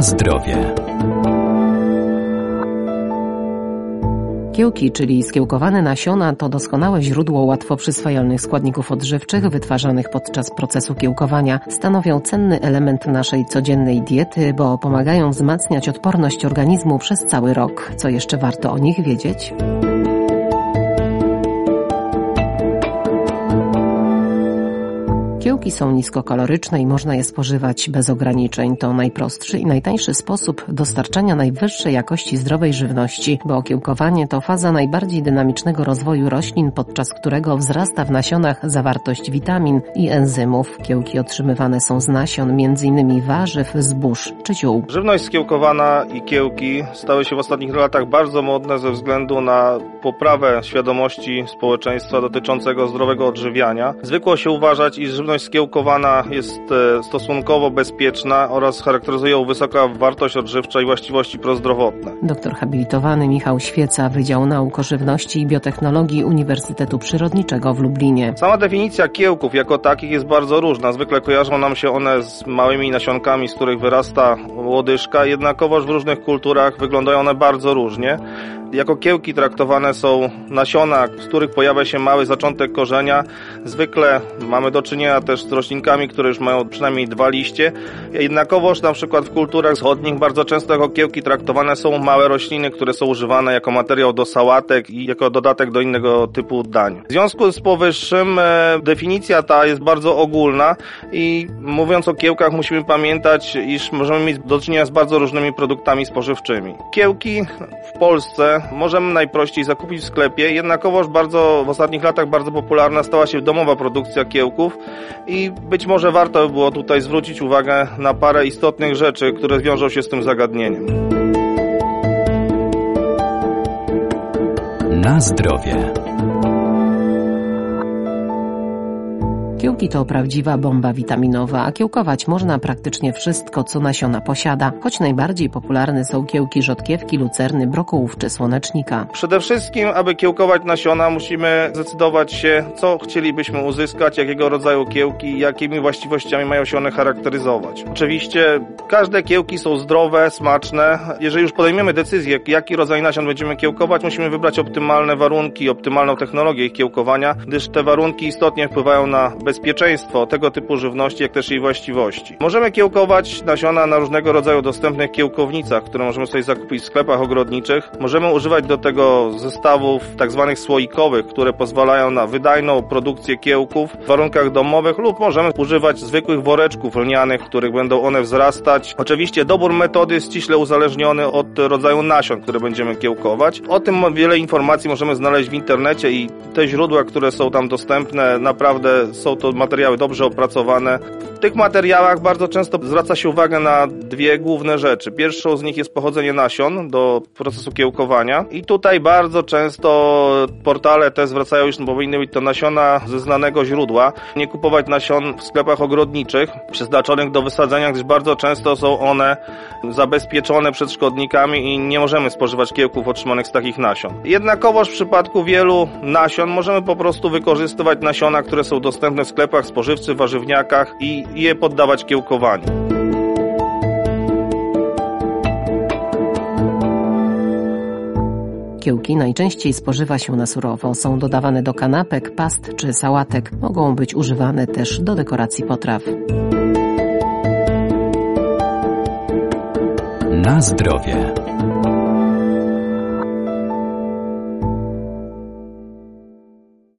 Zdrowie. Kiełki, czyli skiełkowane nasiona, to doskonałe źródło łatwo przyswajalnych składników odżywczych wytwarzanych podczas procesu kiełkowania. Stanowią cenny element naszej codziennej diety, bo pomagają wzmacniać odporność organizmu przez cały rok. Co jeszcze warto o nich wiedzieć? Kiełki są niskokaloryczne i można je spożywać bez ograniczeń. To najprostszy i najtańszy sposób dostarczania najwyższej jakości zdrowej żywności, bo okiełkowanie to faza najbardziej dynamicznego rozwoju roślin, podczas którego wzrasta w nasionach zawartość witamin i enzymów. Kiełki otrzymywane są z nasion m.in. warzyw, zbóż czy ziół. Żywność skiełkowana i kiełki stały się w ostatnich latach bardzo modne ze względu na poprawę świadomości społeczeństwa dotyczącego zdrowego odżywiania. Zwykło się uważać, iż żywność żywność skiełkowana jest e, stosunkowo bezpieczna oraz charakteryzuje ją wysoka wartość odżywcza i właściwości prozdrowotne. Doktor habilitowany Michał Świeca, Wydział Nauk Żywności i Biotechnologii Uniwersytetu Przyrodniczego w Lublinie. Sama definicja kiełków jako takich jest bardzo różna. Zwykle kojarzą nam się one z małymi nasionkami, z których wyrasta łodyżka, jednakowoż w różnych kulturach wyglądają one bardzo różnie. Jako kiełki traktowane są nasiona, z których pojawia się mały zaczątek korzenia. Zwykle mamy do czynienia też z roślinkami, które już mają przynajmniej dwa liście. Jednakowoż na przykład w kulturach wschodnich bardzo często jako kiełki traktowane są małe rośliny, które są używane jako materiał do sałatek i jako dodatek do innego typu dań. W związku z powyższym e, definicja ta jest bardzo ogólna i mówiąc o kiełkach musimy pamiętać, iż możemy mieć do czynienia z bardzo różnymi produktami spożywczymi. Kiełki w Polsce możemy najprościej zakupić w sklepie, jednakowoż bardzo w ostatnich latach bardzo popularna stała się domowa produkcja kiełków i być może warto by było tutaj zwrócić uwagę na parę istotnych rzeczy, które wiążą się z tym zagadnieniem. Na zdrowie. Kiełki to prawdziwa bomba witaminowa, a kiełkować można praktycznie wszystko, co nasiona posiada, choć najbardziej popularne są kiełki rzodkiewki, lucerny, brokułów czy słonecznika. Przede wszystkim, aby kiełkować nasiona, musimy zdecydować się, co chcielibyśmy uzyskać, jakiego rodzaju kiełki, jakimi właściwościami mają się one charakteryzować. Oczywiście każde kiełki są zdrowe, smaczne. Jeżeli już podejmiemy decyzję, jaki rodzaj nasion będziemy kiełkować, musimy wybrać optymalne warunki, optymalną technologię ich kiełkowania, gdyż te warunki istotnie wpływają na bezpieczeństwo tego typu żywności, jak też jej właściwości. Możemy kiełkować nasiona na różnego rodzaju dostępnych kiełkownicach, które możemy sobie zakupić w sklepach ogrodniczych. Możemy używać do tego zestawów tak zwanych słoikowych, które pozwalają na wydajną produkcję kiełków w warunkach domowych lub możemy używać zwykłych woreczków lnianych, w których będą one wzrastać. Oczywiście dobór metody jest ściśle uzależniony od rodzaju nasion, które będziemy kiełkować. O tym wiele informacji możemy znaleźć w internecie i te źródła, które są tam dostępne, naprawdę są to materiały dobrze opracowane. W tych materiałach bardzo często zwraca się uwagę na dwie główne rzeczy. Pierwszą z nich jest pochodzenie nasion do procesu kiełkowania i tutaj bardzo często portale te zwracają, iż powinny być to nasiona ze znanego źródła. Nie kupować nasion w sklepach ogrodniczych przeznaczonych do wysadzenia, gdyż bardzo często są one zabezpieczone przed szkodnikami i nie możemy spożywać kiełków otrzymanych z takich nasion. Jednakowoż w przypadku wielu nasion możemy po prostu wykorzystywać nasiona, które są dostępne w sklepach spożywczych, warzywniakach i je poddawać kiełkowaniu. Kiełki najczęściej spożywa się na surowo. Są dodawane do kanapek, past czy sałatek. Mogą być używane też do dekoracji potraw. Na zdrowie.